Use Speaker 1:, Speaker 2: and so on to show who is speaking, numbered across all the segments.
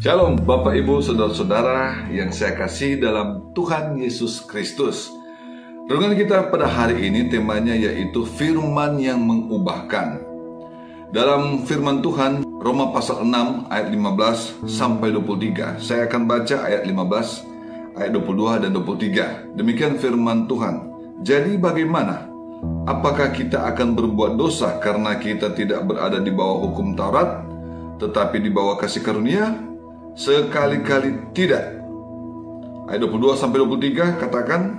Speaker 1: Shalom Bapak Ibu Saudara-saudara yang saya kasih dalam Tuhan Yesus Kristus. Renungan kita pada hari ini temanya yaitu firman yang mengubahkan. Dalam firman Tuhan Roma pasal 6 ayat 15 sampai 23. Saya akan baca ayat 15, ayat 22 dan 23. Demikian firman Tuhan. Jadi bagaimana? Apakah kita akan berbuat dosa karena kita tidak berada di bawah hukum Taurat, tetapi di bawah kasih karunia? Sekali-kali tidak. Ayat 22 sampai 23 katakan,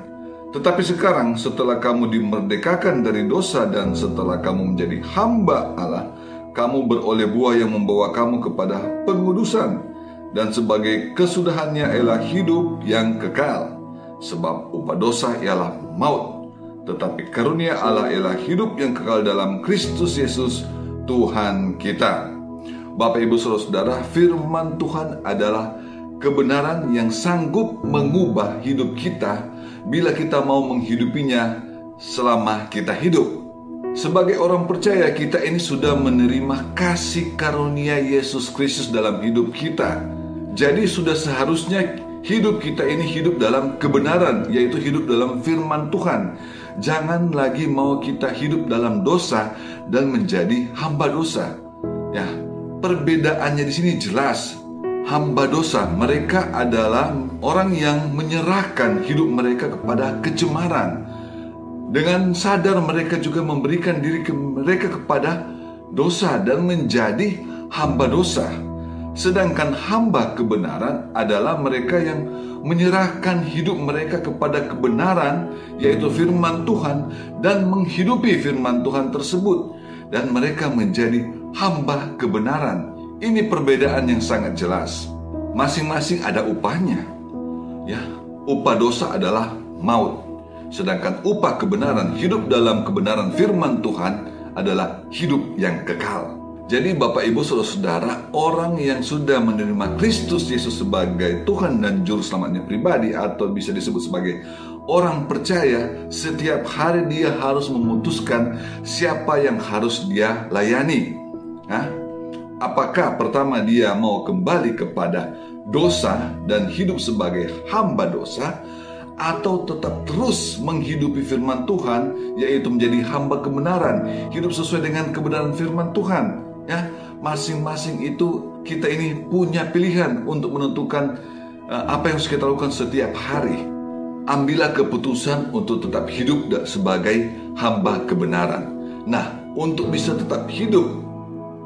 Speaker 1: tetapi sekarang setelah kamu dimerdekakan dari dosa dan setelah kamu menjadi hamba Allah, kamu beroleh buah yang membawa kamu kepada pengudusan dan sebagai kesudahannya ialah hidup yang kekal. Sebab upah dosa ialah maut, tetapi karunia Allah ialah hidup yang kekal dalam Kristus Yesus Tuhan kita. Bapak Ibu Saudara-saudara, firman Tuhan adalah kebenaran yang sanggup mengubah hidup kita bila kita mau menghidupinya selama kita hidup. Sebagai orang percaya, kita ini sudah menerima kasih karunia Yesus Kristus dalam hidup kita. Jadi sudah seharusnya hidup kita ini hidup dalam kebenaran, yaitu hidup dalam firman Tuhan. Jangan lagi mau kita hidup dalam dosa dan menjadi hamba dosa. Ya, perbedaannya di sini jelas. Hamba dosa, mereka adalah orang yang menyerahkan hidup mereka kepada kecemaran. Dengan sadar mereka juga memberikan diri mereka kepada dosa dan menjadi hamba dosa. Sedangkan hamba kebenaran adalah mereka yang menyerahkan hidup mereka kepada kebenaran, yaitu firman Tuhan, dan menghidupi firman Tuhan tersebut, dan mereka menjadi hamba kebenaran. Ini perbedaan yang sangat jelas. Masing-masing ada upahnya. Ya, upah dosa adalah maut. Sedangkan upah kebenaran, hidup dalam kebenaran firman Tuhan adalah hidup yang kekal. Jadi Bapak Ibu Saudara-saudara, orang yang sudah menerima Kristus Yesus sebagai Tuhan dan Juru Selamatnya pribadi atau bisa disebut sebagai orang percaya, setiap hari dia harus memutuskan siapa yang harus dia layani. Hah? Apakah pertama dia mau kembali kepada dosa dan hidup sebagai hamba dosa atau tetap terus menghidupi firman Tuhan yaitu menjadi hamba kebenaran, hidup sesuai dengan kebenaran firman Tuhan ya masing-masing itu kita ini punya pilihan untuk menentukan uh, apa yang harus kita lakukan setiap hari. Ambillah keputusan untuk tetap hidup sebagai hamba kebenaran. Nah untuk bisa tetap hidup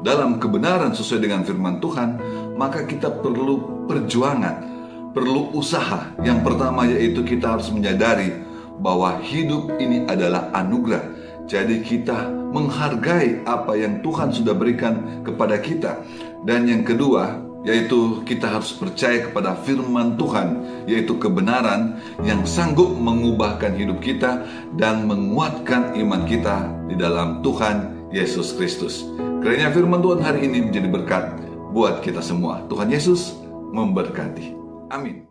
Speaker 1: dalam kebenaran sesuai dengan firman Tuhan maka kita perlu perjuangan perlu usaha. Yang pertama yaitu kita harus menyadari bahwa hidup ini adalah anugerah jadi kita menghargai apa yang Tuhan sudah berikan kepada kita. Dan yang kedua, yaitu kita harus percaya kepada firman Tuhan, yaitu kebenaran yang sanggup mengubahkan hidup kita dan menguatkan iman kita di dalam Tuhan Yesus Kristus. Kiranya firman Tuhan hari ini menjadi berkat buat kita semua. Tuhan Yesus memberkati. Amin.